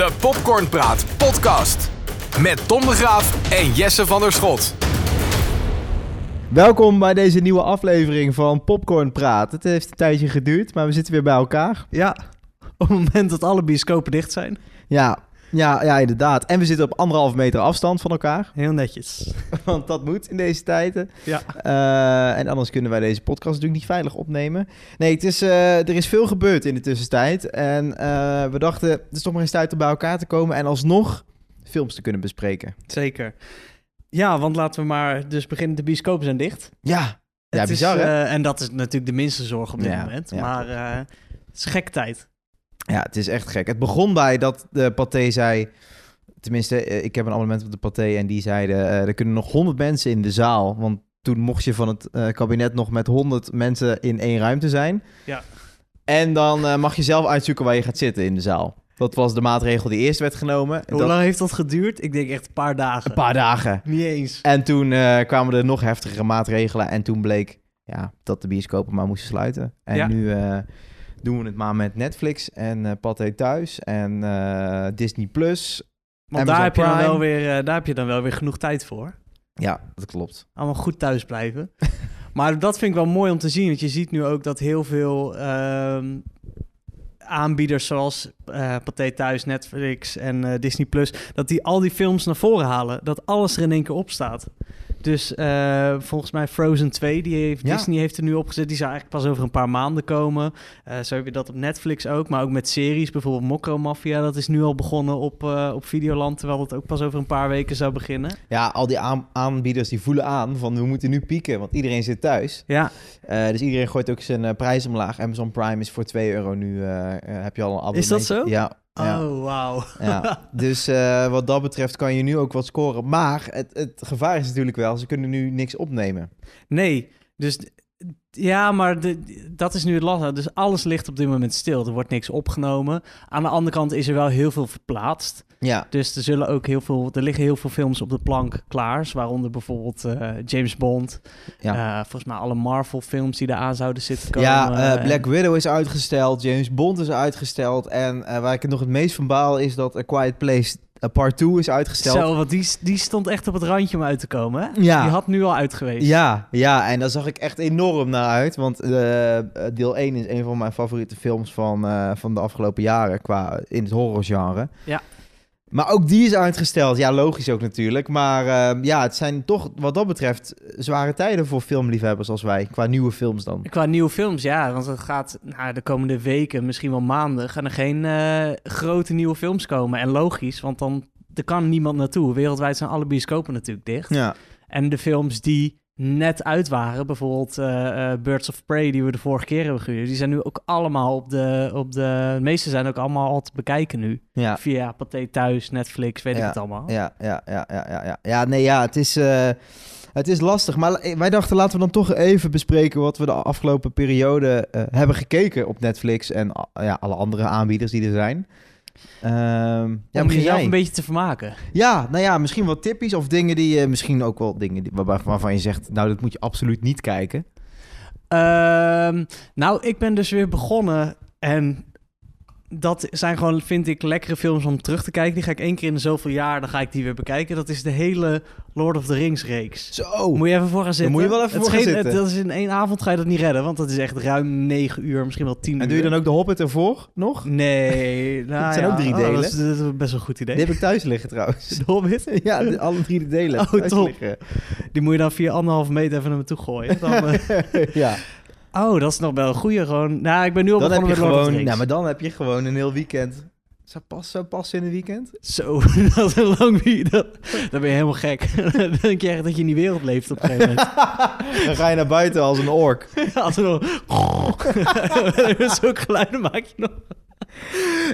De Popcorn Praat podcast. Met Tom de Graaf en Jesse van der Schot. Welkom bij deze nieuwe aflevering van Popcorn Praat. Het heeft een tijdje geduurd, maar we zitten weer bij elkaar. Ja, op het moment dat alle bioscopen dicht zijn. Ja, ja, ja inderdaad. En we zitten op anderhalve meter afstand van elkaar. Heel netjes. Want dat moet in deze tijden. Ja. Uh, en anders kunnen wij deze podcast natuurlijk niet veilig opnemen. Nee, het is, uh, er is veel gebeurd in de tussentijd. En uh, we dachten, het is toch maar eens tijd om bij elkaar te komen en alsnog films te kunnen bespreken. Zeker. Ja, want laten we maar dus beginnen. De bioscopen zijn dicht. Ja, ja Het bizar is, hè? eh, En dat is natuurlijk de minste zorg op dit Ja, moment. ja, maar eh, het is gek tijd. Ja, het is echt gek. Het begon bij dat de Pathé zei... Tenminste, eh, ik heb een abonnement op de Pathé en die zeiden... eh, er kunnen nog 100 mensen in de zaal. Want toen mocht je van het eh, kabinet nog met 100 mensen in één ruimte zijn. Ja. En dan mag je zelf uitzoeken waar je gaat zitten in de zaal. Dat was de maatregel die eerst werd genomen. En Hoe dat- lang heeft dat geduurd? Ik denk echt een paar dagen. Een paar dagen. Niet eens. En toen kwamen er nog heftigere maatregelen. En toen bleek ja, dat de bioscopen maar moesten sluiten. En Ja. nu doen we het maar met Netflix en eh Pathé Thuis en eh, Disney+. Plus. Want Amazon daar heb, je dan wel weer, eh, daar heb je dan wel weer genoeg tijd voor. Ja, dat klopt. Allemaal goed thuis blijven. maar dat vind ik wel mooi om te zien. Want je ziet nu ook dat heel veel ehm, aanbieders zoals eh Pathé Thuis, Netflix en Disney Plus, dat die al die films naar voren halen. Dat alles er in één keer op staat. Dus eh, volgens mij Frozen 2, die heeft, Ja. Disney heeft er nu opgezet. Die zou eigenlijk pas over een paar maanden komen. Eh, zo heb je dat op Netflix ook. Maar ook met series, bijvoorbeeld Mokro Mafia. Dat is nu al begonnen op, eh, op Videoland. Terwijl het ook pas over een paar weken zou beginnen. Ja, al die aan- aanbieders die voelen aan van we moeten nu pieken, want iedereen zit thuis. Ja, dus iedereen gooit ook zijn prijs omlaag. Amazon Prime is voor 2 euro nu, heb je al een abonnement. Is dat zo? Ja. Ja. Oh, wauw. Ja, dus eh, wat dat betreft kan je nu ook wat scoren. Maar het, het gevaar is natuurlijk wel, ze kunnen nu niks opnemen. Nee, dus ja, maar de, dat is nu het lastige. Dus alles ligt op dit moment stil. Er wordt niks opgenomen. Aan de andere kant is er wel heel veel verplaatst. Ja, Dus er zullen ook heel veel, er liggen heel veel films op de plank klaar. Waaronder bijvoorbeeld eh, James Bond. Ja. Eh, volgens mij alle Marvel films die eraan zouden zitten komen. ja eh, En- Black Widow is uitgesteld, James Bond is uitgesteld. En waar ik het nog het meest van baal is dat A Quiet Place Part 2 is uitgesteld. Zo, want die, die stond echt op het randje om uit te komen. Hè? Ja. Die had nu al uit geweest. Ja, ja, en daar zag ik echt enorm naar uit. Want eh, deel 1 is een van mijn favoriete films van, van de afgelopen jaren qua in het horrorgenre. Ja. Maar ook die is uitgesteld. Ja, logisch ook natuurlijk. Maar eh, ja, het zijn toch wat dat betreft zware tijden voor filmliefhebbers als wij. Qua nieuwe films dan. Qua nieuwe films, ja. Want het gaat nou, de komende weken, misschien wel maanden, gaan er geen eh, grote nieuwe films komen. En logisch, want dan er kan niemand naartoe. Wereldwijd zijn alle bioscopen natuurlijk dicht. Ja, En de films die net uit waren, bijvoorbeeld eh, eh, Birds of Prey, die we de vorige keer hebben gehuurd, die zijn nu ook allemaal op de, op de, de meeste zijn ook allemaal al te bekijken nu. ja. Via Pathé Thuis, Netflix, weet ik het allemaal. Ja, ja, ja, ja, ja, ja. Ja, nee, ja, het is, eh, het is lastig. Maar wij dachten, laten we dan toch even bespreken wat we de afgelopen periode hebben gekeken op Netflix en ja, alle andere aanbieders die er zijn. Ehm ja, Om jezelf een beetje te vermaken. Ja, nou ja, misschien wat tippies of dingen die je, misschien ook wel dingen die, waar- waarvan je zegt, nou, dat moet je absoluut niet kijken. Ehm, nou, ik ben dus weer begonnen en dat zijn gewoon, vind ik, lekkere films om terug te kijken. Die ga ik één keer in de zoveel jaar, dan ga ik die weer bekijken. Dat is de hele Lord of the Rings reeks. Zo. Moet je even voor gaan zitten. moet je wel even Het voor gaan geen- zitten. het- Dat is in één avond ga je dat niet redden, want dat is echt ruim negen uur, misschien wel tien uur. En doe je dan ook de Hobbit ervoor nog? Nee. Nou, Het zijn ja, ook drie oh, delen. dat, is, dat is best wel een goed idee. Die heb ik thuis liggen trouwens. De Hobbit? ja, de- alle drie de delen. Oh, top. liggen. Die moet je dan via anderhalve meter even naar me toe gooien. Dan, eh, ja. Oh, dat is nog wel een goede gewoon. Nou, ik ben nu al Dan heb begonnen je met of the gewoon, nou, maar dan heb je gewoon een heel weekend. Zou pas, zou passen in een weekend? Zo, dat is een lang. Dat, dan ben je helemaal gek. dan denk je echt dat je in die wereld leeft op een gegeven moment. Dan ga je naar buiten als een ork. Als er nog... Zulke geluiden maak je nog.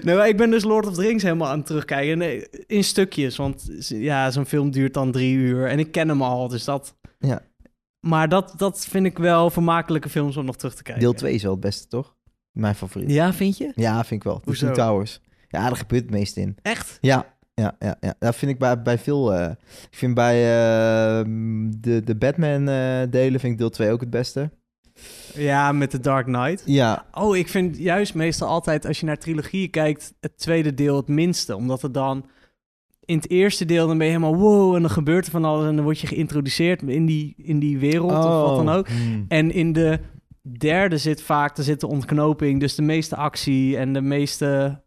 Nee, maar ik ben dus Lord of the Rings helemaal aan het terugkijken. Nee, in stukjes, want ja, zo'n film duurt dan drie uur. En ik ken hem al, dus dat... Ja. Maar dat, dat vind ik wel vermakelijke films om nog terug te kijken. Deel 2 is wel het beste, toch? Mijn favoriet. Ja, vind je? Ja, vind ik wel. De Hoezo? Two Towers. Ja, daar gebeurt het meest in. Echt? Ja, ja, ja. ja. Dat vind ik bij, bij veel... eh, ik vind bij eh, de, de Batman eh, delen vind ik deel 2 ook het beste. Ja, met The Dark Knight. Ja, Oh, ik vind juist meestal altijd als je naar trilogieën kijkt, het tweede deel het minste. Omdat het dan in het eerste deel dan ben je helemaal wow en dan gebeurt er van alles en dan word je geïntroduceerd in die, in die wereld of wat dan ook. Hmm. En in de derde zit vaak, er zit de ontknoping, dus de meeste actie en de meeste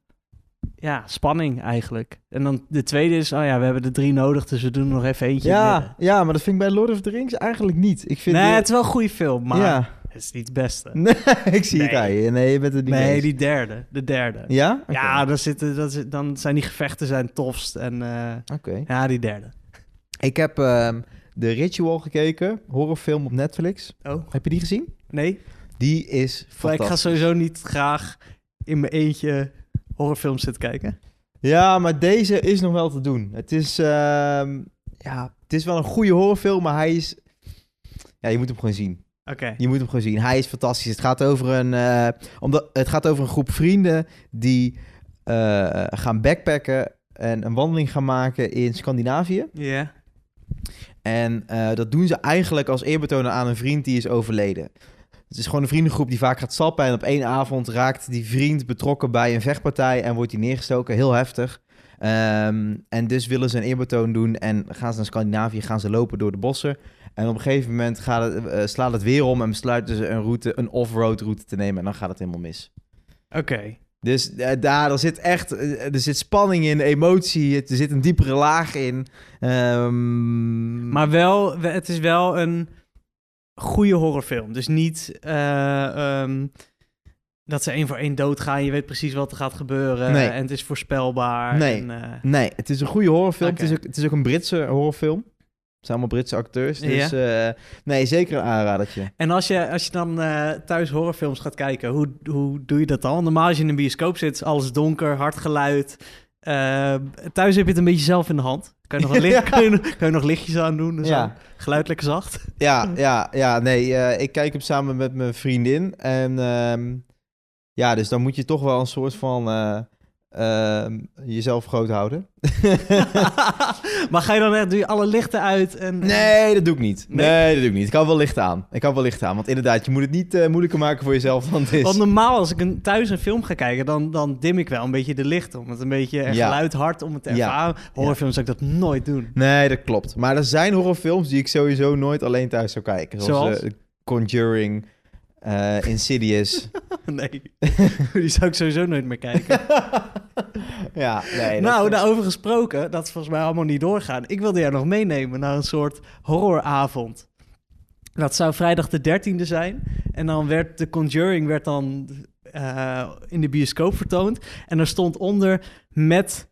ja, spanning eigenlijk. En dan de tweede is, oh ja, we hebben de drie nodig, dus we doen er nog even eentje. Ja, ja, maar dat vind ik bij Lord of the Rings eigenlijk niet. Ik vind Nee, de- het is wel een goede film, maar Ja, het is niet het beste. nee, ik zie het Nee. aan je. Nee, je bent het niet Nee, eens. die derde. De derde. Ja? Ja, dan, zitten, dat is, dan zijn die gevechten zijn tofst. En eh, Oké. ja, die derde. Ik heb ehm The Ritual gekeken, horrorfilm op Netflix. Oh, Heb je die gezien? nee? Die is Maar ik fantastisch. ga sowieso niet graag in mijn eentje horrorfilms zitten kijken. Ja, maar deze is nog wel te doen. Het is, ehm, ja, het is wel een goede horrorfilm, maar hij is... Ja, je moet hem gewoon zien. Je moet hem gewoon zien. Hij is fantastisch. Het gaat over een, eh, omdat, het gaat over een groep vrienden die eh, gaan backpacken en een wandeling gaan maken in Scandinavië. Ja. En eh, dat doen ze eigenlijk als eerbetoon aan een vriend die is overleden. Het is gewoon een vriendengroep die vaak gaat stappen. En op één avond raakt die vriend betrokken bij een vechtpartij en wordt hij neergestoken. Heel heftig. Ehm, en dus willen ze een eerbetoon doen en gaan ze naar Scandinavië, gaan ze lopen door de bossen. En op een gegeven moment gaat het, eh, slaat het weer om en besluiten ze een, route, een off-road route te nemen. En dan gaat het helemaal mis. Oké. Dus eh, daar er zit echt eh, er zit spanning in, emotie, er zit een diepere laag in. Ehm, Maar wel, we- het is wel een goede horrorfilm. Dus niet eh, ehm, dat ze één voor één doodgaan. Je weet precies wat er gaat gebeuren. Nee. En het is voorspelbaar. Nee. En, eh, Nee, het is een goede horrorfilm. Oké. Het, is ook, het is ook een Britse horrorfilm. Het zijn allemaal Britse acteurs. Dus eh, nee, zeker een aanradertje. En als je, als je dan eh, thuis horrorfilms gaat kijken, hoe, hoe doe je dat dan? Normaal als je in een bioscoop zit, alles donker, hard geluid. Eh, thuis heb je het een beetje zelf in de hand. Kan je nog, licht, Ja. kan je, nog- kan je nog lichtjes aan doen? Ja. Geluid lekker zacht. Ja, ja, ja, nee, ik kijk hem samen met mijn vriendin. En ehm, ja, dus dan moet je toch wel een soort van ehm, jezelf groot houden. maar ga je dan echt, doe je alle lichten uit? En, Nee, dat doe ik niet. Nee, Nee? dat doe ik niet. Ik kan wel licht aan. Ik kan wel licht aan. Want inderdaad, je moet het niet eh, moeilijker maken voor jezelf dan het is. Want normaal als ik een, thuis een film ga kijken, dan, dan dim ik wel een beetje de lichten. Om het een beetje Ja. geluid hard om het te Ja. ervaren. Horrorfilms zou ik dat nooit doen. Nee, dat klopt. Maar er zijn horrorfilms die ik sowieso nooit alleen thuis zou kijken. Zoals, Zoals? eh, Conjuring, eh, Insidious. nee, die zou ik sowieso nooit meer kijken. ja, nee. nou, daarover gesproken, dat is volgens mij allemaal niet doorgaan. Ik wilde jou nog meenemen naar een soort horroravond. Dat zou vrijdag de 13e zijn. En dan werd de Conjuring werd dan eh, in de bioscoop vertoond. En er stond onder met...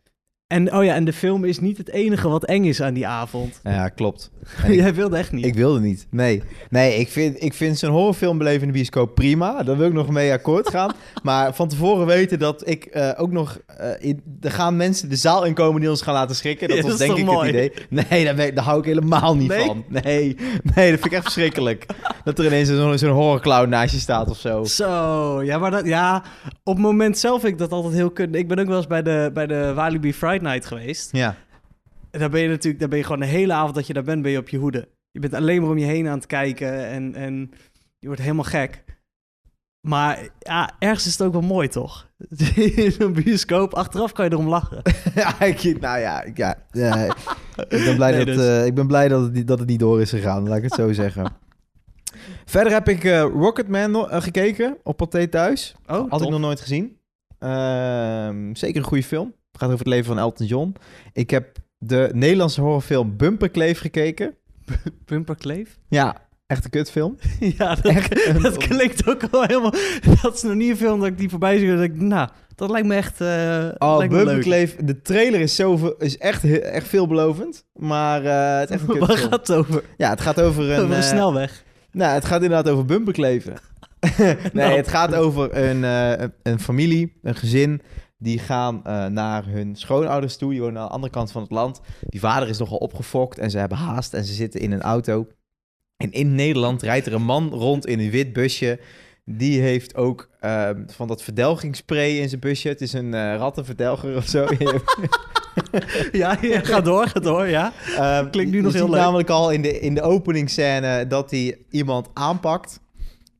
En oh ja, en de film is niet het enige wat eng is aan die avond. Ja, klopt. En ik, Jij wilde echt niet. ik wilde niet. Nee, nee ik vind, ik vind zo'n horrorfilm beleven in de bioscoop prima. Daar wil ik nog mee akkoord gaan. maar van tevoren weten dat ik eh, ook nog... in, er gaan mensen de zaal inkomen die ons gaan laten schrikken. Dat Ja, was dat denk ik toch het mooi? idee. Nee, daar, ben- daar hou ik helemaal niet Nee? van. Nee, nee, dat vind ik echt verschrikkelijk. dat er ineens zo'n zo'n horrorclown naast je staat of zo. Zo, ja, maar dat, ja, op het moment zelf vind ik dat altijd heel kut. Ik ben ook wel eens bij de, bij de Walibi Friday Night geweest. Ja. En daar ben je natuurlijk, daar ben je gewoon de hele avond dat je daar bent, ben je op je hoede. Je bent alleen maar om je heen aan het kijken en, en je wordt helemaal gek. Maar ja, ergens is het ook wel mooi, toch? In een bioscoop, achteraf kan je erom lachen. ja, ik, nou ja, ik- ja eh, ik, ben blij Nee, dat, dus. eh, ik ben blij dat het, niet- dat het niet door is gegaan, laat ik het zo zeggen. Verder heb ik eh, Rocketman no- eh, gekeken op Pathé Thuis. Oh, Had ik nog nooit gezien. Ehm, zeker een goede film. Het gaat over het leven van Elton John. Ik heb de Nederlandse horrorfilm Bumperkleef gekeken. Bumperkleef? Ja, echt een kutfilm. ja, dat, Echt dat klinkt ook wel helemaal... Dat is nog niet een film dat ik die voorbij zie. Dat ik, nou, dat lijkt me echt uh, Oh. Bumperkleef. De trailer is, zoveel, is echt, echt veelbelovend. Maar eh, het is echt een Waar kutfilm. gaat het over? Ja, het gaat over een... over een eh, snelweg. Nou, het gaat inderdaad over bumperkleven. nee, Nou. het gaat over een, een- een familie, een gezin. Die gaan eh, naar hun schoonouders toe. Die wonen aan de andere kant van het land. Die vader is nogal opgefokt en ze hebben haast en ze zitten in een auto. En in Nederland rijdt er een man rond in een wit busje. Die heeft ook ehm, van dat verdelgingsspray in zijn busje. Het is een eh, rattenverdelger of zo. Ja, ja, ga door, ga door, ja. Ehm, Klinkt nu nog heel leuk. namelijk al in de, in de openingsscène dat hij iemand aanpakt.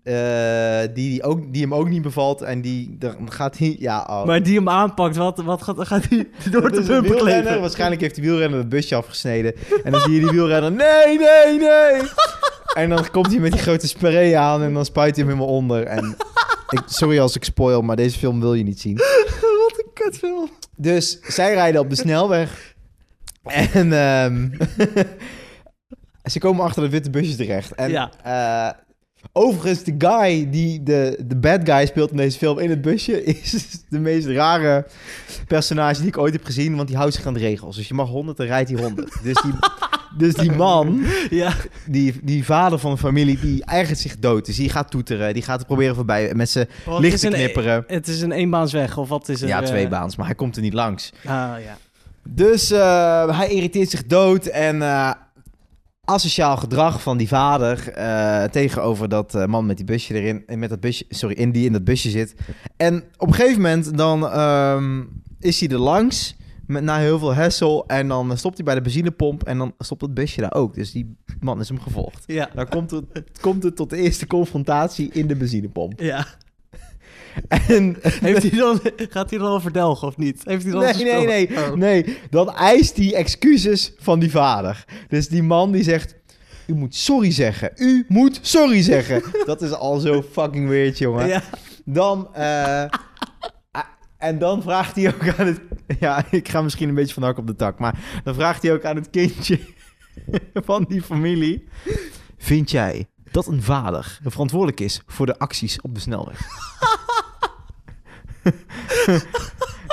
Eh, die, die, ook, die hem ook niet bevalt. En die, dan gaat hij... Ja, oh. Maar die hem aanpakt, wat, wat gaat, gaat hij door de bumper kleven? Waarschijnlijk heeft die wielrenner het busje afgesneden. En dan zie je die wielrenner... Nee, nee, nee! En dan komt hij met die grote spray aan en dan spuit hij hem helemaal onder. En ik, sorry als ik spoil, maar deze film wil je niet zien. Wat een kutfilm. Dus zij rijden op de snelweg. En ehm, ze komen achter de witte busjes terecht. En Ja. eh, overigens, de guy die de, de bad guy speelt in deze film in het busje... is de meest rare personage die ik ooit heb gezien. Want die houdt zich aan de regels. Dus je mag 100, dan rijdt hij 100. Dus die, dus die man, Ja. die, die vader van de familie, die eigent zich dood. Dus die gaat toeteren, die gaat er proberen voorbij met zijn Wat licht te een- knipperen. Het is een eenbaansweg, of wat is het? Ja, eh? twee baans, maar hij komt er niet langs. Ah, ja. Dus eh, hij irriteert zich dood en eh, asociaal gedrag van die vader eh, tegenover dat eh, man met die busje erin, en met dat busje, sorry, in die in dat busje zit. En op een gegeven moment dan ehm, is hij er langs met na heel veel hassle en dan stopt hij bij de benzinepomp en dan stopt het busje daar ook. Dus die man is hem gevolgd. Ja. Dan komt het, komt het tot de eerste confrontatie in de benzinepomp. ja. En Heeft hij dan, gaat hij dan al verdelgen of niet? Heeft hij dan Nee, nee, nee. Oh. Nee, dan eist hij excuses van die vader. Dus die man die zegt... U moet sorry zeggen. U moet sorry zeggen. Dat is al zo fucking weird, jongen. Ja. Dan... eh, en dan vraagt hij ook aan het... Ja, ik ga misschien een beetje van hak op de tak. Maar dan vraagt hij ook aan het kindje van die familie... Vind jij dat een vader verantwoordelijk is voor de acties op de snelweg?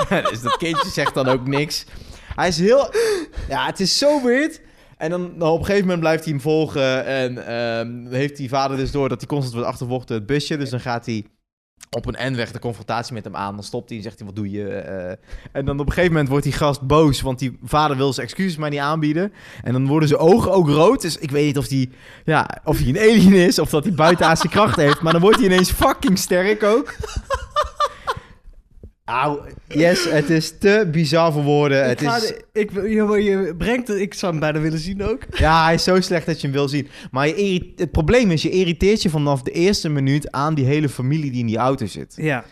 dus dat kindje zegt dan ook niks. Hij is heel... Ja, het is zo weird. En dan, op een gegeven moment blijft hij hem volgen. En ehm, heeft die vader dus door dat hij constant wordt achtervolgd door het busje. Dus dan gaat hij op een N-weg de confrontatie met hem aan. Dan stopt hij en zegt hij, wat doe je? Eh, en dan op een gegeven moment wordt die gast boos. Want die vader wil zijn excuses maar niet aanbieden. En dan worden zijn ogen ook rood. Dus ik weet niet of hij, ja, of hij een alien is. Of dat hij buitenaardse kracht heeft. Maar dan wordt hij ineens fucking sterk ook. Auw, yes, het is te bizar voor woorden. Ik Het ga is, ik, je, je brengt het, ik zou hem bijna willen zien ook. ja, hij is zo slecht dat je hem wil zien. Maar je het probleem is, je irriteert je vanaf de eerste minuut aan die hele familie die in die auto zit. Ja.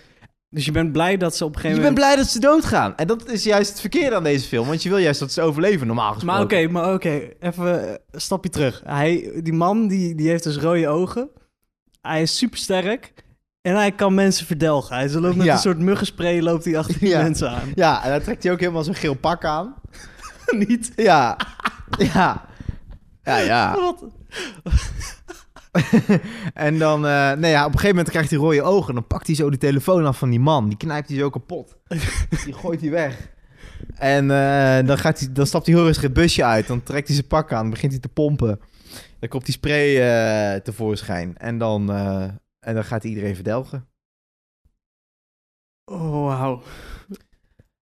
Dus je bent blij dat ze op een Je gegeven bent moment... blij dat ze doodgaan. En dat is juist het verkeerde aan deze film. Want je wil juist dat ze overleven, normaal gesproken. Maar oké, maar oké, even een stapje terug. Hij, die man die, die heeft dus rode ogen. Hij is super sterk. En hij kan mensen verdelgen. Hij loopt met Ja. een soort muggenspray loopt hij achter die Ja. mensen aan. Ja, en dan trekt hij ook helemaal zo'n geel pak aan. Niet? Ja. Ja. Ja, ja. Wat? en dan, eh, nee ja, op een gegeven moment krijgt hij rode ogen. En dan pakt hij zo die telefoon af van die man. Die knijpt hij zo kapot. die gooit hij weg. En eh, dan, gaat hij, dan stapt hij heel rustig het busje uit. Dan trekt hij zijn pak aan. Dan begint hij te pompen. Dan komt die spray eh, tevoorschijn. En dan, en dan gaat iedereen verdelgen. Oh, wauw.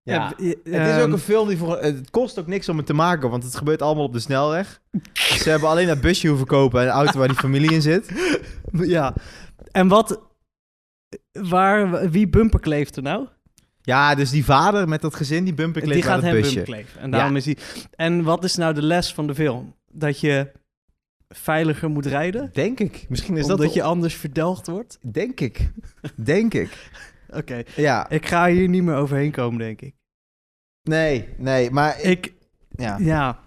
Ja. Ja, Het is ook een film die voor... Het kost ook niks om het te maken, want het gebeurt allemaal op de snelweg. Ze hebben alleen dat busje hoeven kopen en de auto waar die familie in zit. Ja. En wat... Waar, wie bumperkleeft er nou? Ja, dus die vader met dat gezin, die bumper Die gaat aan het hem busje. bumperkleven. En daarom is hij... En wat is nou de les van de film? Dat je veiliger moet rijden? Denk ik. Misschien is omdat dat... je anders verdelgd wordt? Denk ik. Denk ik. Oké. Ja. Ik ga hier niet meer overheen komen, denk ik. Nee, nee, maar... Ik, Ik, ja. ja.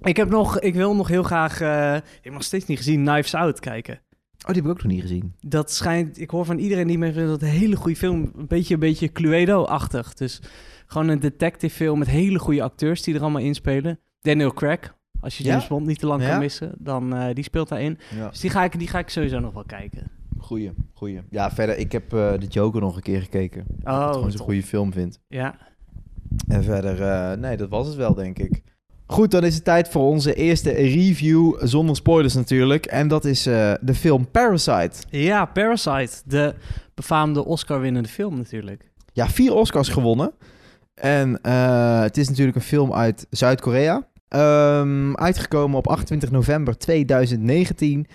Ik heb nog, ik wil nog heel graag, eh, ik heb nog steeds niet gezien, Knives Out kijken. Oh, die heb ik ook nog niet gezien. Dat schijnt, ik hoor van iedereen die me vindt dat een hele goede film, een beetje, een beetje Cluedo-achtig. Dus gewoon een detective film met hele goede acteurs die er allemaal in spelen. Daniel Craig, als je Ja? James Bond niet te lang kan missen, dan eh, die speelt daarin. Dus die ga, ik, die ga ik sowieso nog wel kijken. Goeie, goeie. Ja, verder, ik heb eh de Joker nog een keer gekeken. Oh, Oh, het gewoon zo'n goede film vind. Ja. En verder, eh, nee, dat was het wel, denk ik. Goed, dan is het tijd voor onze eerste review, zonder spoilers natuurlijk. En dat is eh, de film Parasite. Ja, Parasite, de befaamde Oscar-winnende film natuurlijk. Ja, vier Oscars gewonnen. En eh, het is natuurlijk een film uit Zuid-Korea. Ehm, uitgekomen op 28 november 2019.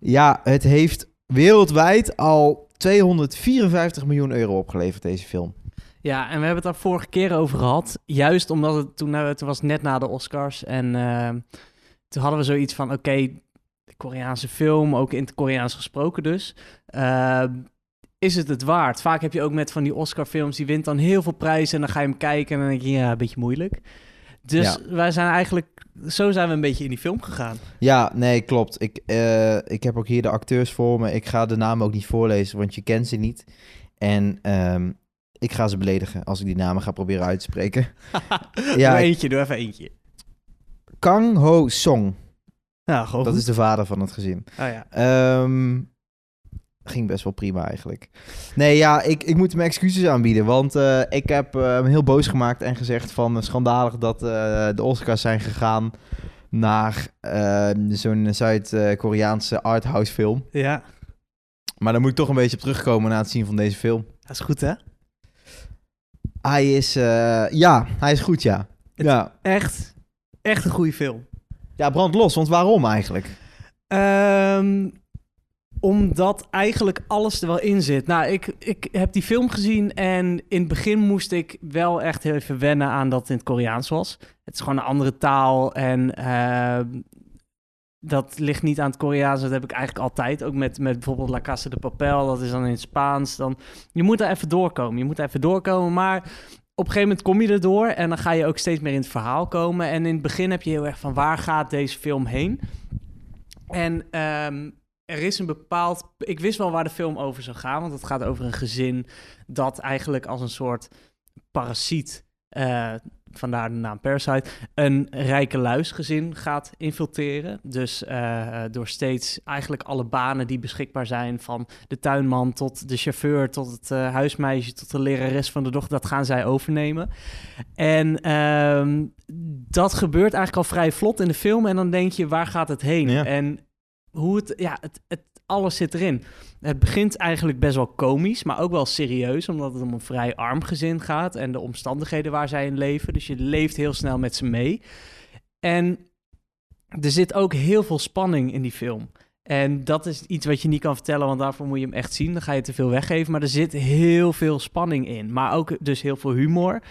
Ja, het heeft wereldwijd al 254 miljoen euro opgeleverd, deze film. Ja, en we hebben het daar vorige keer over gehad. Juist omdat het toen, eh, toen was het net na de Oscars. En eh, toen hadden we zoiets van, oké, Koreaanse film, ook in het Koreaans gesproken dus. Uh, is het het waard? Vaak heb je ook met van die Oscar-films, die wint dan heel veel prijzen en dan ga je hem kijken en dan denk je, ja, een beetje moeilijk. Dus Ja. wij zijn eigenlijk, zo zijn we een beetje in die film gegaan. Ja, nee, klopt. Ik, eh, ik heb ook hier de acteurs voor me. Ik ga de namen ook niet voorlezen, want je kent ze niet. En ehm, ik ga ze beledigen als ik die namen ga proberen uit te spreken. Ja, doe eentje, doe even eentje. Kang Ho Song, Nou, gewoon dat goed. is de vader van het gezin. Oh, ja. Ehm, ging best wel prima eigenlijk. Nee, ja, ik, ik moet hem excuses aanbieden. Want eh, ik heb eh, hem heel boos gemaakt en gezegd van eh, schandalig dat de Oscars zijn gegaan naar eh, zo'n Zuid-Koreaanse arthouse film. ja, Maar dan moet ik toch een beetje op terugkomen na het zien van deze film. dat is goed hè? Hij is, ja, hij is goed, ja. Het- Ja. Echt, echt een goede film. ja, brand los, want waarom eigenlijk? Ehm, omdat eigenlijk alles er wel in zit. Nou, ik, ik heb die film gezien en in het begin moest ik wel echt heel even wennen aan dat het in het Koreaans was. Het is gewoon een andere taal en ehm, dat ligt niet aan het Koreaans. Dat heb ik eigenlijk altijd. Ook met, met bijvoorbeeld La Casa de Papel, dat is dan in het Spaans. Dan, je moet er even doorkomen. Je moet even doorkomen, maar op een gegeven moment kom je erdoor en dan ga je ook steeds meer in het verhaal komen. En in het begin heb je heel erg van waar gaat deze film heen? En ehm, er is een bepaald. Ik wist wel waar de film over zou gaan, want het gaat over een gezin dat eigenlijk als een soort parasiet. eh, vandaar de naam Parasite, een rijke luisgezin gaat infiltreren. Dus eh, eh, door steeds eigenlijk alle banen die beschikbaar zijn, van de tuinman tot de chauffeur, tot het huismeisje, tot de lerares van de dochter, dat gaan zij overnemen. En ehm, dat gebeurt eigenlijk al vrij vlot in de film. En dan denk je, waar gaat het heen? Ja. En hoe het, ja, het, het, alles zit erin. Het begint eigenlijk best wel komisch, maar ook wel serieus, omdat het om een vrij arm gezin gaat en de omstandigheden waar zij in leven. Dus je leeft heel snel met ze mee. En er zit ook heel veel spanning in die film. En dat is iets wat je niet kan vertellen, want daarvoor moet je hem echt zien. Dan ga je te veel weggeven. Maar er zit heel veel spanning in. Maar ook dus heel veel humor.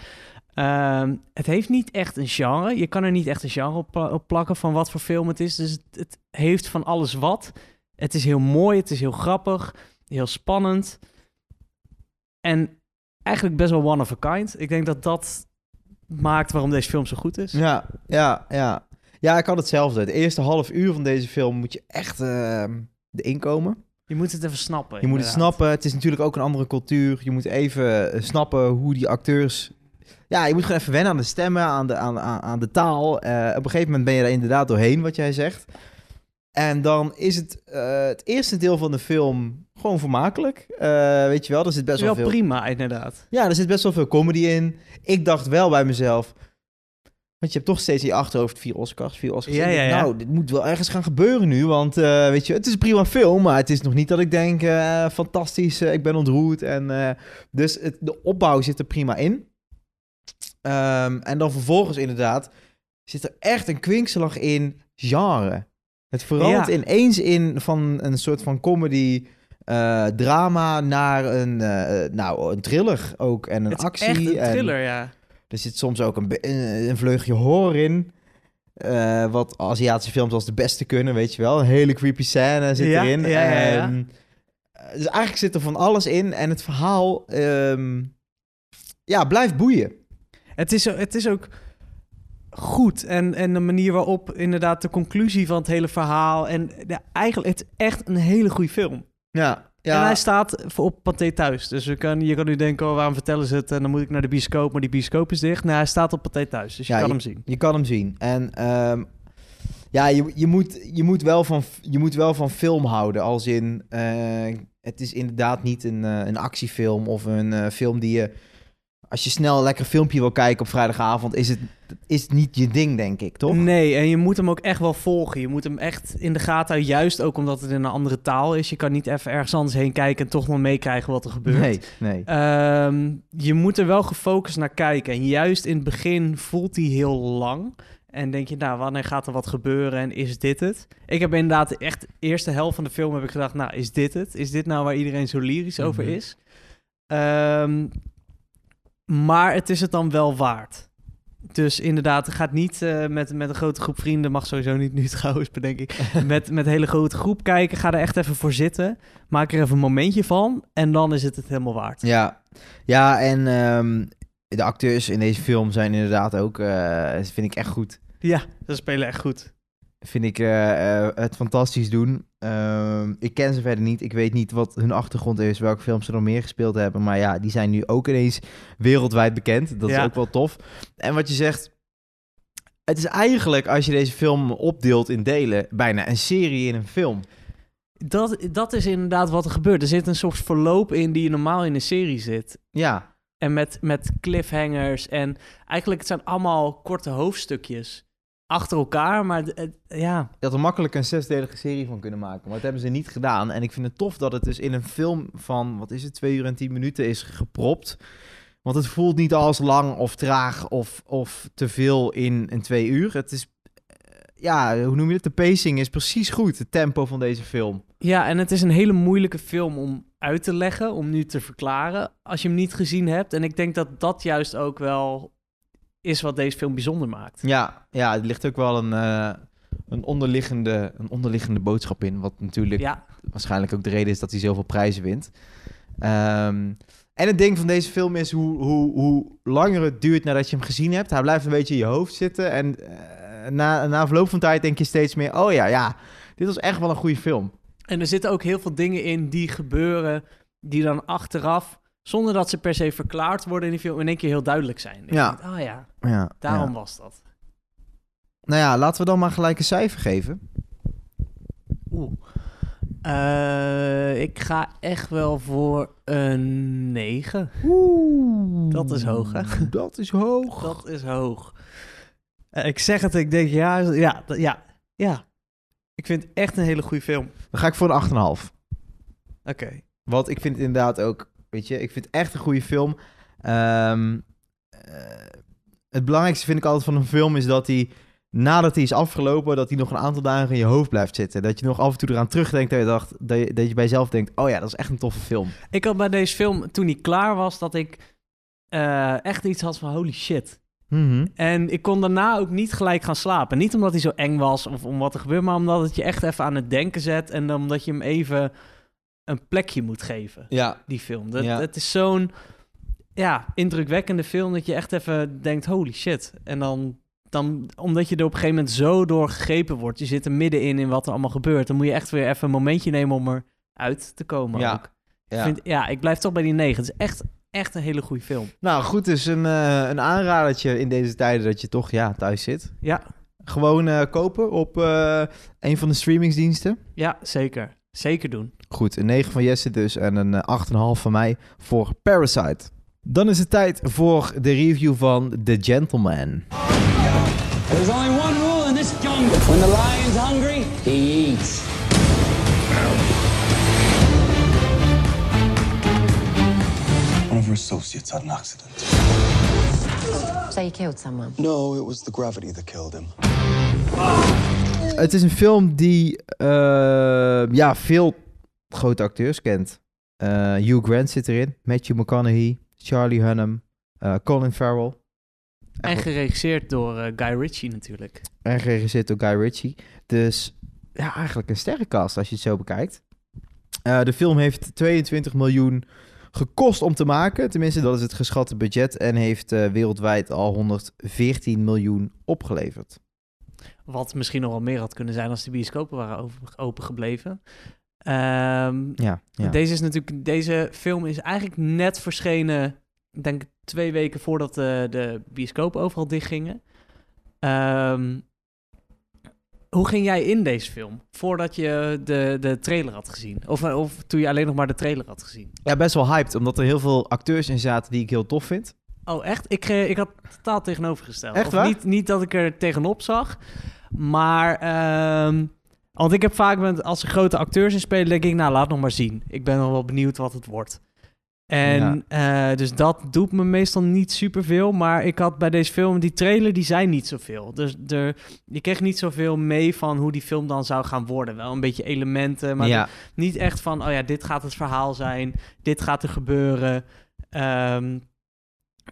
Ehm, het heeft niet echt een genre. Je kan er niet echt een genre op, op plakken van wat voor film het is. Dus het, het heeft van alles wat. Het is heel mooi, het is heel grappig, heel spannend. En eigenlijk best wel one of a kind. Ik denk dat dat maakt waarom deze film zo goed is. Ja, ja, ja. Ja, ik had hetzelfde. Het eerste half uur van deze film moet je echt ehm erin komen. Je moet het even snappen. Je moet het snappen. Het is natuurlijk ook een andere cultuur. Je moet even eh, snappen hoe die acteurs... Ja, je moet gewoon even wennen aan de stemmen, aan de, aan, aan, aan de taal. Eh, op een gegeven moment ben je er inderdaad doorheen, wat jij zegt. En dan is het, eh, het eerste deel van de film gewoon vermakelijk. Eh, weet je wel, er zit best wel Wel veel... prima, inderdaad. Ja, er zit best wel veel comedy in. Ik dacht wel bij mezelf... Want je hebt toch steeds in je achterhoofd vier Oscars, vier Oscars. Ja, ja, ja. Nou, dit moet wel ergens gaan gebeuren nu. Want weet je, het is een prima film. Maar het is nog niet dat ik denk, fantastisch, ik ben ontroerd. En, dus het, de opbouw zit er prima in. Ehm, en dan vervolgens inderdaad zit er echt een kwinkslag in genre. Het verandert Ja. ineens in van een soort van comedy... eh, drama naar een, eh, nou, een thriller ook en een het is actie. echt een en- thriller, ja. er zit soms ook een, een, vleugje horror in. eh, wat Aziatische films als de beste kunnen, weet je wel. Een hele creepy scène zit Ja, erin. ja, ja, ja. Dus eigenlijk zit er van alles in. En het verhaal ehm, ja, blijft boeien. Het is, het is ook goed. En, en de manier waarop inderdaad de conclusie van het hele verhaal... En ja, eigenlijk, het is echt een hele goede film. Ja, En ja, hij staat op Pathé thuis. Dus je kan, je kan nu denken, oh, waarom vertellen ze het? En dan moet ik naar de bioscoop, maar die bioscoop is dicht. Nee, hij staat op Pathé thuis, dus je Ja, kan hem zien. je kan hem zien. En ehm, ja, je, je, moet, je, moet wel van, je moet wel van film houden. Als in, eh, het is inderdaad niet een, eh, een actiefilm of een eh, film die je... Als je snel een lekker filmpje wil kijken op vrijdagavond, is het, is het niet je ding, denk ik, toch? Nee, en je moet hem ook echt wel volgen. Je moet hem echt in de gaten houden, juist ook omdat het in een andere taal is. Je kan niet even ergens anders heen kijken en toch wel meekrijgen wat er gebeurt. Nee, nee. Ehm, je moet er wel gefocust naar kijken. En juist in het begin voelt hij heel lang. En denk je, nou, wanneer gaat er wat gebeuren en is dit het? Ik heb inderdaad echt de eerste helft van de film heb ik gedacht, nou, is dit het? Is dit nou waar iedereen zo lyrisch over Mhm. is? Ehm, maar het is het dan wel waard. Dus inderdaad, het gaat niet eh, met, met een grote groep vrienden. Mag sowieso niet nu trouwens, bedenk ik. met, met een hele grote groep kijken. Ga er echt even voor zitten. Maak er even een momentje van. En dan is het het helemaal waard. Ja, ja en ehm, de acteurs in deze film zijn inderdaad ook, eh, vind ik echt goed. Ja, ze spelen echt goed. Vind ik eh, het fantastisch doen. Ehm, ik ken ze verder niet. Ik weet niet wat hun achtergrond is, welke films ze nog meer gespeeld hebben. Maar ja, die zijn nu ook ineens wereldwijd bekend. Dat is ook wel tof. En wat je zegt, het is eigenlijk, als je deze film opdeelt in delen, bijna een serie in een film. Dat, dat is inderdaad wat er gebeurt. Er zit een soort verloop in die je normaal in een serie zit. Ja, En met, met cliffhangers. En eigenlijk het zijn allemaal korte hoofdstukjes. Achter elkaar, maar het- het- ja, Je had er makkelijk een zesdelige serie van kunnen maken. Maar dat hebben ze niet gedaan. En ik vind het tof dat het dus in een film van, wat is het, twee uur en tien minuten is gepropt. Want het voelt niet als lang of traag of, of te veel in een twee uur. Het is, eh, ja, hoe noem je het? De pacing is precies goed. Het tempo van deze film. Ja, en het is een hele moeilijke film om uit te leggen, om nu te verklaren, als je hem niet gezien hebt. En ik denk dat dat juist ook wel is wat deze film bijzonder maakt. Ja, ja er ligt ook wel een, eh, een, onderliggende, een onderliggende boodschap in. Wat natuurlijk Ja, waarschijnlijk ook de reden is dat hij zoveel prijzen wint. Ehm, en het ding van deze film is hoe, hoe, hoe langer het duurt nadat je hem gezien hebt. Hij blijft een beetje in je hoofd zitten. En eh, na, na verloop van tijd denk je steeds meer... oh ja, ja, dit was echt wel een goede film. en er zitten ook heel veel dingen in die gebeuren, die dan achteraf, zonder dat ze per se verklaard worden in die film, in één keer heel duidelijk zijn. Ja. denk, oh ja, Ja, daarom ja. was dat. Nou ja, laten we dan maar gelijk een cijfer geven. Oeh. Eh, ik ga echt wel voor een 9. Oeh. Dat is hoog, hè? Dat is hoog. Dat is hoog. Eh, ik zeg het, ik denk ja, ja, ja, ja. Ik vind het echt een hele goede film. Dan ga ik voor een 8,5. Oké. Want ik vind het inderdaad ook, weet je, ik vind het echt een goede film. Ehm, eh, het belangrijkste vind ik altijd van een film is dat hij, nadat hij is afgelopen, dat hij nog een aantal dagen in je hoofd blijft zitten. Dat je nog af en toe eraan terugdenkt dat je, dacht, dat je, dat je bij jezelf denkt, oh ja, dat is echt een toffe film. Ik had bij deze film, toen hij klaar was, dat ik eh, echt iets had van holy shit. En ik kon daarna ook niet gelijk gaan slapen. Niet omdat hij zo eng was of om wat er gebeurt, maar omdat het je echt even aan het denken zet. En omdat je hem even een plekje moet geven, Ja. die film. Dat, Ja. Het is zo'n ja, indrukwekkende film dat je echt even denkt, holy shit. En dan, dan, omdat je er op een gegeven moment zo door gegrepen wordt, je zit er middenin in wat er allemaal gebeurt, dan moet je echt weer even een momentje nemen om eruit te komen Ja. ook. Ja. Vind, ja, ik blijf toch bij die negen. Het is echt, echt een hele goede film. Nou goed, dus een, eh, een aanradertje in deze tijden dat je toch ja, thuis zit. Ja, Gewoon eh, kopen op eh, een van de streamingsdiensten. ja zeker. Zeker doen. Goed, een 9 van Jesse dus en een eh, 8,5 van mij voor Parasite. Dan is het tijd voor de review van The Gentleman. There's only one rule in this jungle. When the lion's hungry, he eats. One of her associates had an accident. So you killed someone? No, it was the gravity that killed him. Het is een film die eh, ja, veel grote acteurs kent. Eh, Hugh Grant zit erin, Matthew McConaughey, Charlie Hunnam, eh, Colin Farrell. En geregisseerd door eh, Guy Ritchie natuurlijk. En geregisseerd door Guy Ritchie. Dus ja, eigenlijk een sterrencast als je het zo bekijkt. De film heeft 22 miljoen gekost om te maken. Tenminste, dat is het geschatte budget. En heeft wereldwijd al 114 miljoen opgeleverd. Wat misschien nog wel meer had kunnen zijn als de bioscopen waren open gebleven. Ehm, Ja, ja. Deze, is natuurlijk, deze film is eigenlijk net verschenen, ik denk twee weken voordat de, de bioscopen overal dichtgingen. Ehm hoe ging jij in deze film? Voordat je de, de trailer had gezien? Of, of toen je alleen nog maar de trailer had gezien? ja, best wel hyped. Omdat er heel veel acteurs in zaten die ik heel tof vind. Oh, echt? Ik, eh, ik had totaal tegenovergesteld. Echt Of waar? Niet, niet dat ik er tegenop zag, maar... ehm, want ik heb vaak, met, als er grote acteurs in spelen, denk ik, nou, laat nog maar zien. Ik ben nog wel benieuwd wat het wordt. En eh, dus dat doet me meestal niet superveel. Maar ik had bij deze film, die trailer, die zei niet zoveel. Dus er, je kreeg niet zoveel mee van hoe die film dan zou gaan worden. Wel een beetje elementen, maar ja, niet echt van, oh ja, dit gaat het verhaal zijn, dit gaat er gebeuren. Ehm,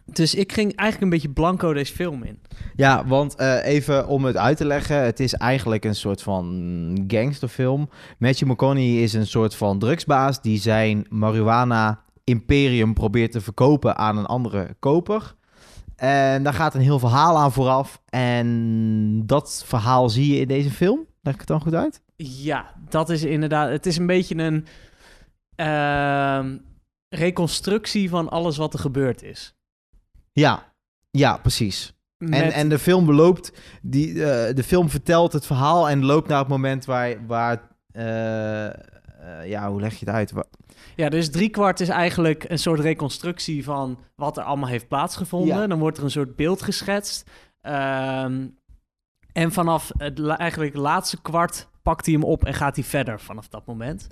Dus ik ging eigenlijk een beetje blanco deze film in. Ja, want eh, even om het uit te leggen, het is eigenlijk een soort van gangsterfilm. Matthew McConaughey is een soort van drugsbaas die zijn marihuana imperium probeert te verkopen aan een andere koper. En daar gaat een heel verhaal aan vooraf. En dat verhaal zie je in deze film. Leg ik het dan goed uit? Ja, dat is inderdaad. Het is een beetje een ehm, reconstructie van alles wat er gebeurd is. Ja, ja, precies. En, Met- en de film beloopt, die, eh, de film vertelt het verhaal en loopt naar het moment waar, waar eh, eh, ja, hoe leg je het uit? Ja, dus driekwart is eigenlijk een soort reconstructie van wat er allemaal heeft plaatsgevonden. Ja. Dan wordt er een soort beeld geschetst. Ehm, en vanaf het la- eigenlijk laatste kwart pakt hij hem op en gaat hij verder vanaf dat moment.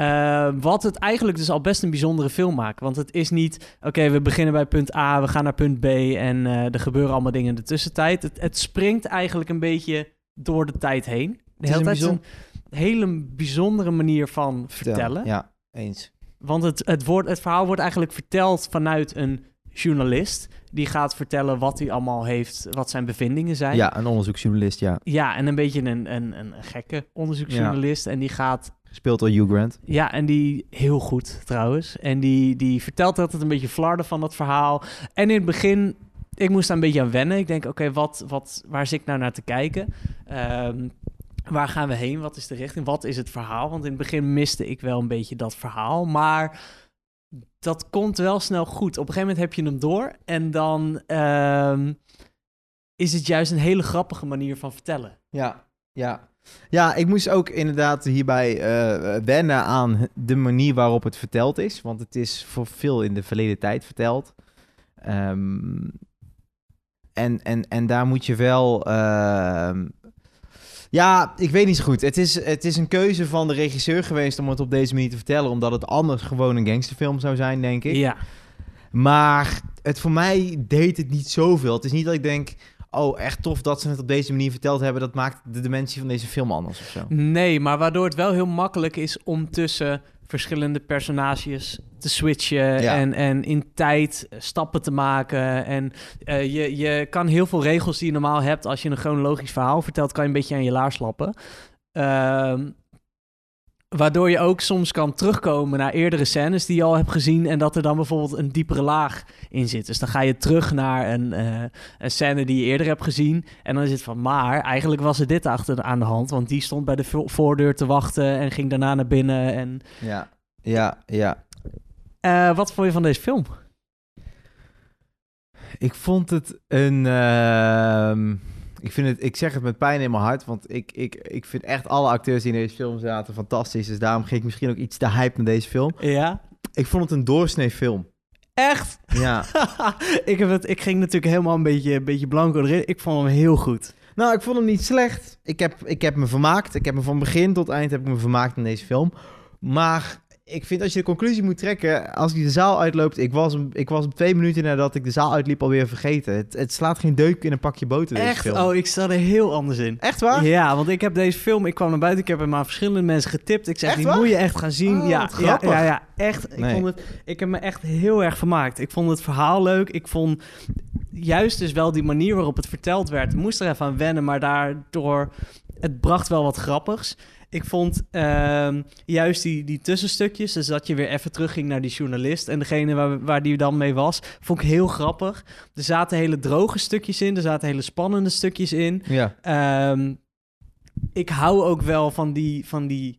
Ehm, wat het eigenlijk dus al best een bijzondere film maakt. Want het is niet, oké, we beginnen bij punt A, we gaan naar punt B en eh, er gebeuren allemaal dingen in de tussentijd. Het, het springt eigenlijk een beetje door de tijd heen. De is hele een tijd is bijzon- een hele bijzondere manier van vertellen. Ja, eens. Want het, het, wordt, het verhaal wordt eigenlijk verteld vanuit een journalist. Die gaat vertellen wat hij allemaal heeft, wat zijn bevindingen zijn. Ja, een onderzoeksjournalist, ja. Ja, en een beetje een, een, een gekke onderzoeksjournalist. En die gaat, Gespeeld door Hugh Grant. ja, en die heel goed trouwens. En die, die vertelt altijd een beetje flarden van dat verhaal. En in het begin, ik moest daar een beetje aan wennen. Ik denk, oké, wat, wat, waar zit ik nou naar te kijken? Ehm, waar gaan we heen? Wat is de richting? Wat is het verhaal? Want in het begin miste ik wel een beetje dat verhaal. Maar dat komt wel snel goed. Op een gegeven moment heb je hem door. En dan ehm, is het juist een hele grappige manier van vertellen. Ja, ja. Ja, ik moest ook inderdaad hierbij eh, wennen aan de manier waarop het verteld is. Want het is voor veel in de verleden tijd verteld. Ehm, en, en, en daar moet je wel... ehm, ja, ik weet niet zo goed. Het is, het is een keuze van de regisseur geweest om het op deze manier te vertellen. Omdat het anders gewoon een gangsterfilm zou zijn, denk ik. Ja, Maar het voor mij deed het niet zoveel. Het is niet dat ik denk, oh, echt tof dat ze het op deze manier verteld hebben. Dat maakt de dimensie van deze film anders of zo. Nee, maar waardoor het wel heel makkelijk is om tussen verschillende personages te switchen Ja. en, en in tijd stappen te maken. En eh, je, je kan heel veel regels die je normaal hebt als je een chronologisch verhaal vertelt, kan je een beetje aan je laars lappen. Ehm, waardoor je ook soms kan terugkomen naar eerdere scènes die je al hebt gezien en dat er dan bijvoorbeeld een diepere laag in zit. Dus dan ga je terug naar een, eh, een scène die je eerder hebt gezien en dan is het van, maar eigenlijk was er dit achter aan de hand, want die stond bij de vo- voordeur te wachten en ging daarna naar binnen. En Ja, ja, ja. Eh, wat vond je van deze film? Ik vond het een... ehm, ik, vind het, ik zeg het met pijn in mijn hart, want ik, ik, ik vind echt alle acteurs die in deze film zaten fantastisch. Dus daarom ging ik misschien ook iets te hype naar deze film. Ja. Ik vond het een doorsnee film. Echt? Ja. ik, heb het, ik ging natuurlijk helemaal een beetje, een beetje blanco erin. Ik vond hem heel goed. Nou, ik vond hem niet slecht. Ik heb, ik heb me vermaakt. Ik heb me van begin tot eind heb ik me vermaakt in deze film. Maar ik vind als je de conclusie moet trekken, als die de zaal uitloopt, ik was hem, ik was hem twee minuten nadat ik de zaal uitliep alweer vergeten. Het, het slaat geen deuk in een pakje boter. Echt? film. Oh, ik sta er heel anders in. Echt waar? Ja, want ik heb deze film, ik kwam naar buiten, ik heb hem aan verschillende mensen getipt. Ik zeg, Echt die waar? moet je echt gaan zien. Oh, ja, ja, ja, ja, echt. Ik, vond het, ik heb me echt heel erg vermaakt. Ik vond het verhaal leuk. Ik vond juist dus wel die manier waarop het verteld werd. Ik moest er even aan wennen, maar daardoor, het bracht wel wat grappigs. Ik vond ehm, juist die, die tussenstukjes, dus dat je weer even terugging naar die journalist en degene waar, waar die dan mee was, vond ik heel grappig. Er zaten hele droge stukjes in, er zaten hele spannende stukjes in. Ja. Ehm, ik hou ook wel van die, van die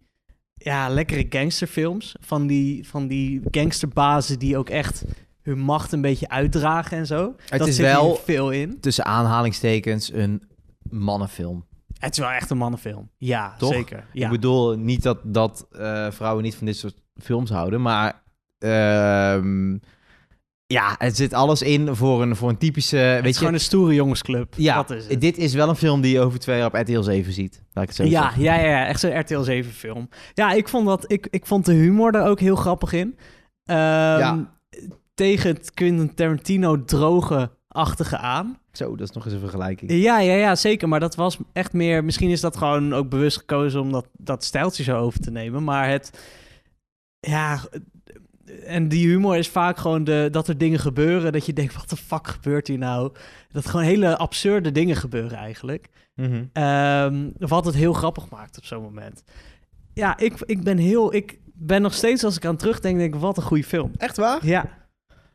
ja, lekkere gangsterfilms. Van die, van die gangsterbazen die ook echt hun macht een beetje uitdragen en zo. Het dat is zit wel- veel in. Tussen aanhalingstekens een mannenfilm. Het is wel echt een mannenfilm. Ja, Toch? zeker. Ja. Ik bedoel niet dat, dat eh, vrouwen niet van dit soort films houden, maar ehm, ja, het zit alles in voor een, voor een typische, het weet is je, gewoon een stoere jongensclub. ja, dat is het. dit is wel een film die je over twee jaar op RTL 7 ziet. Laat ik het zo Ja, ja, ja, ja, echt zo'n RTL 7 film. Ja, ik vond, dat, ik, ik vond de humor er ook heel grappig in. Ehm, Ja. Tegen het Quentin Tarantino droge-achtige aan. Zo, dat is nog eens een vergelijking. Ja, ja, ja, zeker. Maar dat was echt meer... Misschien is dat gewoon ook bewust gekozen om dat, dat stijltje zo over te nemen. Maar het... Ja, en die humor is vaak gewoon de, dat er dingen gebeuren. Dat je denkt, wat de fuck gebeurt hier nou? Dat gewoon hele absurde dingen gebeuren eigenlijk. Mhm. Ehm, wat het heel grappig maakt op zo'n moment. Ja, ik, ik ben heel... Ik ben nog steeds, als ik aan terugdenk, denk ik, wat een goede film. Echt waar? Ja,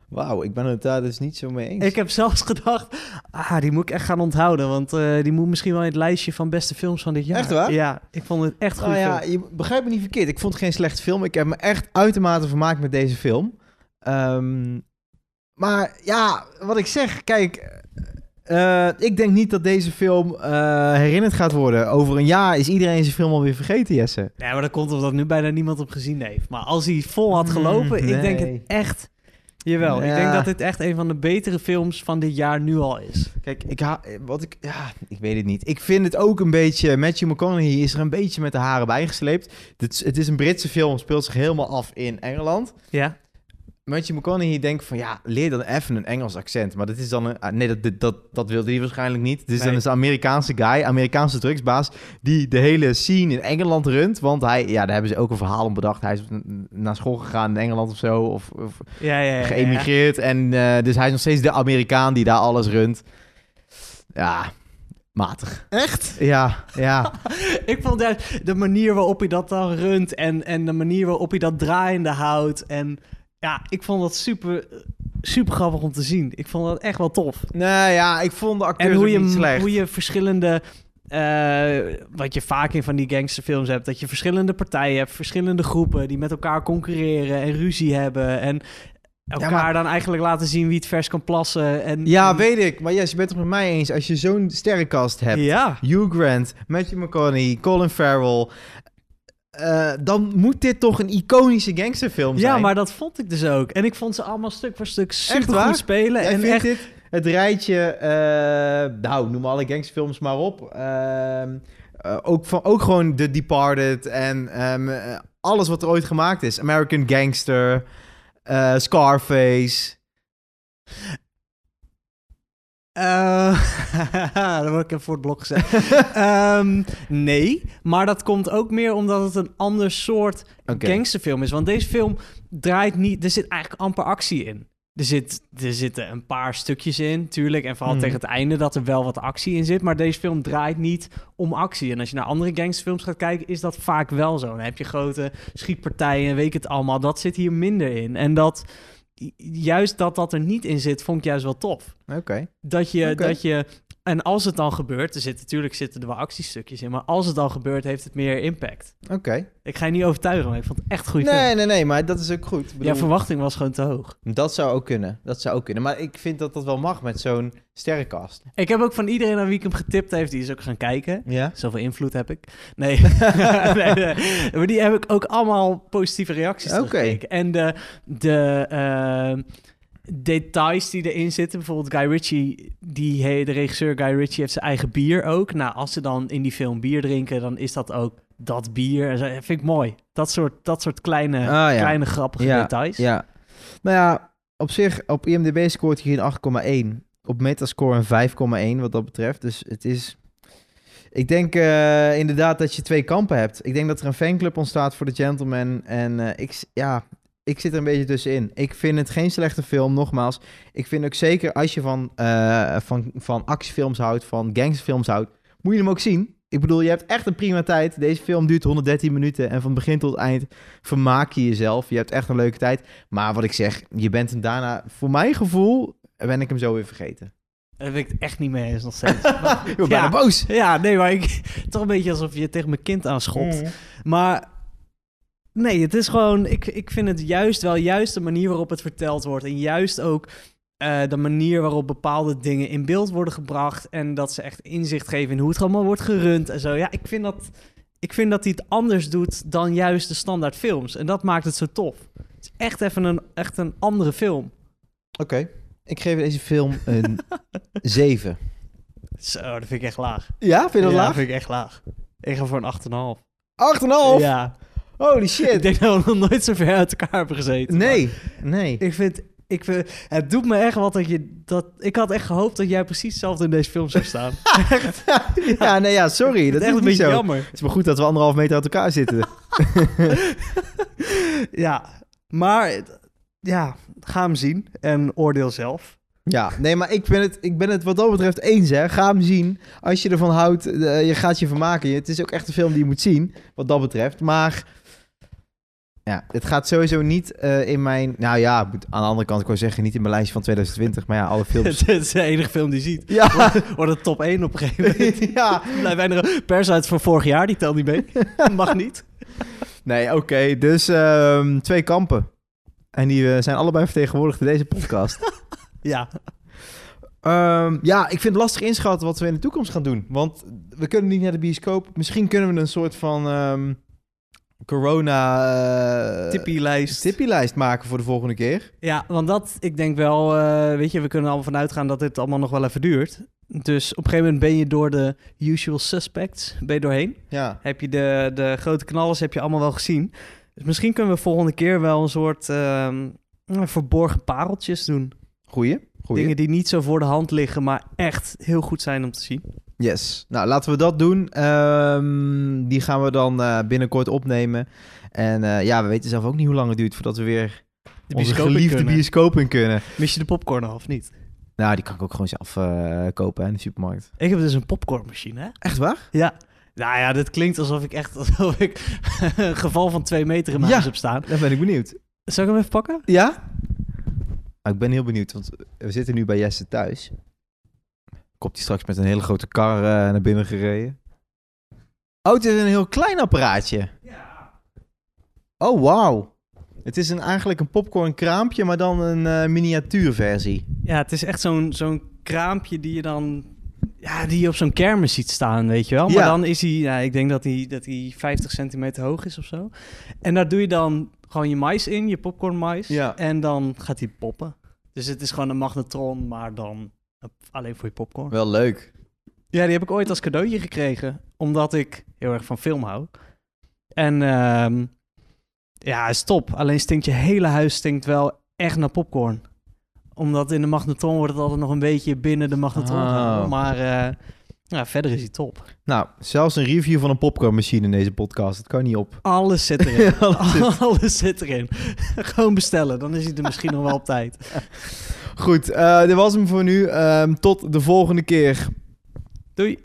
Wauw, ik ben het daar dus niet zo mee eens. ik heb zelfs gedacht, ah, die moet ik echt gaan onthouden. Want eh, die moet misschien wel in het lijstje van beste films van dit jaar. Echt waar? Ja, ik vond het echt goed. Nou ja, je begrijpt me niet verkeerd. Ik vond het geen slechte film. Ik heb me echt uitermate vermaakt met deze film. Ehm, maar ja, wat ik zeg, kijk... eh, ik denk niet dat deze film eh, herinnerd gaat worden. Over een jaar is iedereen zijn film alweer vergeten, Jesse. Ja, maar dat komt omdat nu bijna niemand op gezien heeft. Maar als hij vol had gelopen, Mm, ik denk nee. het echt... Jawel, ik denk dat dit echt een van de betere films van dit jaar nu al is. Kijk, ik, ha wat ik, ja, ik weet het niet. Ik vind het ook een beetje... Matthew McConaughey is er een beetje met de haren bijgesleept. Het, het is een Britse film, speelt zich helemaal af in Engeland. Ja? Matthew McConaughey denkt van ja, leer dan even een Engels accent. Maar dat is dan een, ah, nee, dat, dat, dat, wilde hij waarschijnlijk niet. Dus dan is een Amerikaanse guy, Amerikaanse drugsbaas, die de hele scene in Engeland runt. Want hij, ja, daar hebben ze ook een verhaal om bedacht. Hij is naar school gegaan in Engeland of zo, of, of Ja, ja, ja. geëmigreerd. En eh, dus hij is nog steeds de Amerikaan die daar alles runt. Ja, matig. Echt? Ja, ja. Ik vond juist de manier waarop hij dat dan runt en, en de manier waarop hij dat draaiende houdt. En ja, ik vond dat super, super grappig om te zien. Ik vond dat echt wel tof. nou ja, ik vond de acteurs En hoe je, niet slecht. hoe je verschillende... eh, wat je vaak in van die gangsterfilms hebt, dat je verschillende partijen hebt, verschillende groepen die met elkaar concurreren en ruzie hebben en elkaar maar- dan eigenlijk laten zien wie het vers kan plassen. En, Ja, en- weet ik. Maar yes, je bent het met mij eens. Als je zo'n sterrenkast hebt, Ja, Hugh Grant, Matthew McConaughey, Colin Farrell. Eh, dan moet dit toch een iconische gangsterfilm zijn. ja, maar dat vond ik dus ook. En ik vond ze allemaal stuk voor stuk super goed spelen. Jij en echt, dit het rijtje, eh, nou, noem alle gangsterfilms maar op. Ehm, eh, ook, van, ook gewoon The Departed en ehm, eh, alles wat er ooit gemaakt is. American Gangster, Scarface. Eh, dan word ik even voor het blok gezet. Ehm, nee, maar dat komt ook meer omdat het een ander soort gangsterfilm is. Want deze film draait niet... Er zit eigenlijk amper actie in. Er, zit, er zitten een paar stukjes in, tuurlijk. En vooral Mhm. tegen het einde dat er wel wat actie in zit. Maar deze film draait niet om actie. En als je naar andere gangsterfilms gaat kijken, is dat vaak wel zo. Dan heb je grote schietpartijen, weet ik het allemaal. Dat zit hier minder in. En dat... Juist dat dat er niet in zit, vond ik juist wel tof. Oké. Dat je, dat je, en als het dan gebeurt, er zitten natuurlijk zitten er wel actiestukjes in, maar als het dan gebeurt, heeft het meer impact. Oké. Ik ga je niet overtuigen, maar ik vond het echt een goede Nee, film. nee, nee, maar dat is ook goed. Ik Ja, bedoel, verwachting was gewoon te hoog. dat zou ook kunnen. Dat zou ook kunnen. Maar ik vind dat dat wel mag met zo'n sterrenkast. Ik heb ook van iedereen aan wie ik hem getipt heeft, die is ook gaan kijken. Ja? Zoveel invloed heb ik. Nee. nee, nee. Maar die heb ik ook allemaal positieve reacties Oké. En de, de eh, details die erin zitten, bijvoorbeeld Guy Ritchie, die, de regisseur Guy Ritchie heeft zijn eigen bier ook. Nou, als ze dan in die film bier drinken, dan is dat ook dat bier. Dat vind ik mooi. Dat soort, dat soort kleine, Ah, ja. kleine grappige Ja, details. Ja. Nou ja, op zich, op IMDb scoort hij een 8,1. Op Metascore een 5,1 wat dat betreft. Dus het is... Ik denk eh, inderdaad dat je twee kampen hebt. Ik denk dat er een fanclub ontstaat voor de Gentleman. En eh, ik, ja, ik zit er een beetje tussenin. Ik vind het geen slechte film, nogmaals. Ik vind ook zeker als je van, eh, van, van actiefilms houdt, van gangsterfilms houdt, moet je hem ook zien. Ik bedoel, je hebt echt een prima tijd. Deze film duurt 113 minuten en van begin tot eind vermaak je jezelf. Je hebt echt een leuke tijd. Maar wat ik zeg, je bent hem daarna, voor mijn gevoel, ben ik hem zo weer vergeten. Daar ben ik het echt niet mee eens nog steeds. Maar- Ik ben bijna boos. Ja, nee, maar ik, toch een beetje alsof je tegen mijn kind aanschopt. Mm. Maar nee, het is gewoon, ik, ik vind het juist wel, juist de manier waarop het verteld wordt. En juist ook eh, de manier waarop bepaalde dingen in beeld worden gebracht. En dat ze echt inzicht geven in hoe het allemaal wordt gerund en zo. Ja, ik vind dat, ik vind dat hij het anders doet dan juist de standaard films. En dat maakt het zo tof. Het is echt even een, echt een andere film. Oké, ik geef deze film een 7. Zo, dat vind ik echt laag. Ja, vind je dat ja, laag? vind ik echt laag. Ik ga voor een 8,5. 8,5? Ja. Holy Ik shit. denk dat we nog nooit zo ver uit elkaar hebben gezeten. Nee, nee. Ik vind, ik vind, het doet me echt wat dat je dat. Ik had echt gehoopt dat jij precies hetzelfde in deze film zou staan. echt, Ja, nee, ja, sorry. Dat echt is een niet beetje zo. jammer. Het is maar goed dat we anderhalf meter uit elkaar zitten. Ja, maar ja, ga hem zien en oordeel zelf. Ja, nee, maar ik ben, het, ik ben het wat dat betreft eens, hè. Ga hem zien. Als je ervan houdt, eh, je gaat je vermaken. Het is ook echt een film die je moet zien, wat dat betreft. Maar ja, het gaat sowieso niet eh, in mijn... Nou ja, aan de andere kant, ik wil zeggen, niet in mijn lijstje van 2020. Maar ja, alle films... Het is de enige film die je ziet. ja, Wordt het top 1 op een gegeven moment. ja. Blijf weinig pers uit van vorig jaar, die telt niet mee. Mag niet. Nee, oké. dus ehm, twee kampen. En die eh, zijn allebei vertegenwoordigd in deze podcast. Ja. Ehm, ja, ik vind het lastig inschatten wat we in de toekomst gaan doen. Want we kunnen niet naar de bioscoop. Misschien kunnen we een soort van ehm, corona... eh, Tippie-lijst. tippielijst maken voor de volgende keer. Ja, want dat, ik denk wel, eh, weet je, we kunnen allemaal vanuit gaan dat dit allemaal nog wel even duurt. Dus op een gegeven moment ben je door de usual suspects, ben je doorheen. Ja. Heb je de, de grote knallers, heb je allemaal wel gezien. Dus misschien kunnen we volgende keer wel een soort ehm, verborgen pareltjes doen. Goeie. Goeie. Dingen die niet zo voor de hand liggen, maar echt heel goed zijn om te zien. Yes. Nou, laten we dat doen. Ehm, die gaan we dan eh, binnenkort opnemen. En eh, ja, we weten zelf ook niet hoe lang het duurt voordat we weer De onze geliefde kunnen. bioscoop in kunnen. Mis je de popcorn al of niet? Nou, die kan ik ook gewoon zelf eh, kopen hè, in de supermarkt. Ik heb dus een popcornmachine, hè? Echt waar? Ja. Nou ja, dit klinkt alsof ik echt alsof ik een geval van twee meter in mijn Ja. huis heb staan. Dan ben ik benieuwd. Zal ik hem even pakken? Ja? Nou, ik ben heel benieuwd, want we zitten nu bij Jesse thuis. Komt hij straks met een hele grote kar eh, naar binnen gereden? Oh, het is een heel klein apparaatje. Ja. Oh, wauw. Het is een, eigenlijk een popcorn kraampje, maar dan een eh, miniatuurversie. Ja, het is echt zo'n zo'n kraampje die je dan... Ja, die je op zo'n kermis ziet staan, weet je wel. Maar Ja. dan is hij... Ja, ik denk dat hij, dat hij 50 centimeter hoog is of zo. En daar doe je dan gewoon je mais in, je popcorn mais. Ja. En dan gaat hij poppen. Dus het is gewoon een magnetron, maar dan alleen voor je popcorn. Wel leuk. Ja, die heb ik ooit als cadeautje gekregen. Omdat ik heel erg van film hou. En ehm, ja, is top. Alleen stinkt je hele huis stinkt wel echt naar popcorn. Omdat in de magnetron wordt het altijd nog een beetje binnen de magnetron Oh. Maar eh, ja, verder is hij top. Nou, zelfs een review van een popcornmachine in deze podcast. Dat kan niet op. Alles zit erin. Alles zit- Alles zit erin. Gewoon bestellen. Dan is hij er misschien nog wel op tijd. Goed, eh, dit was hem voor nu. Ehm, tot de volgende keer. Doei.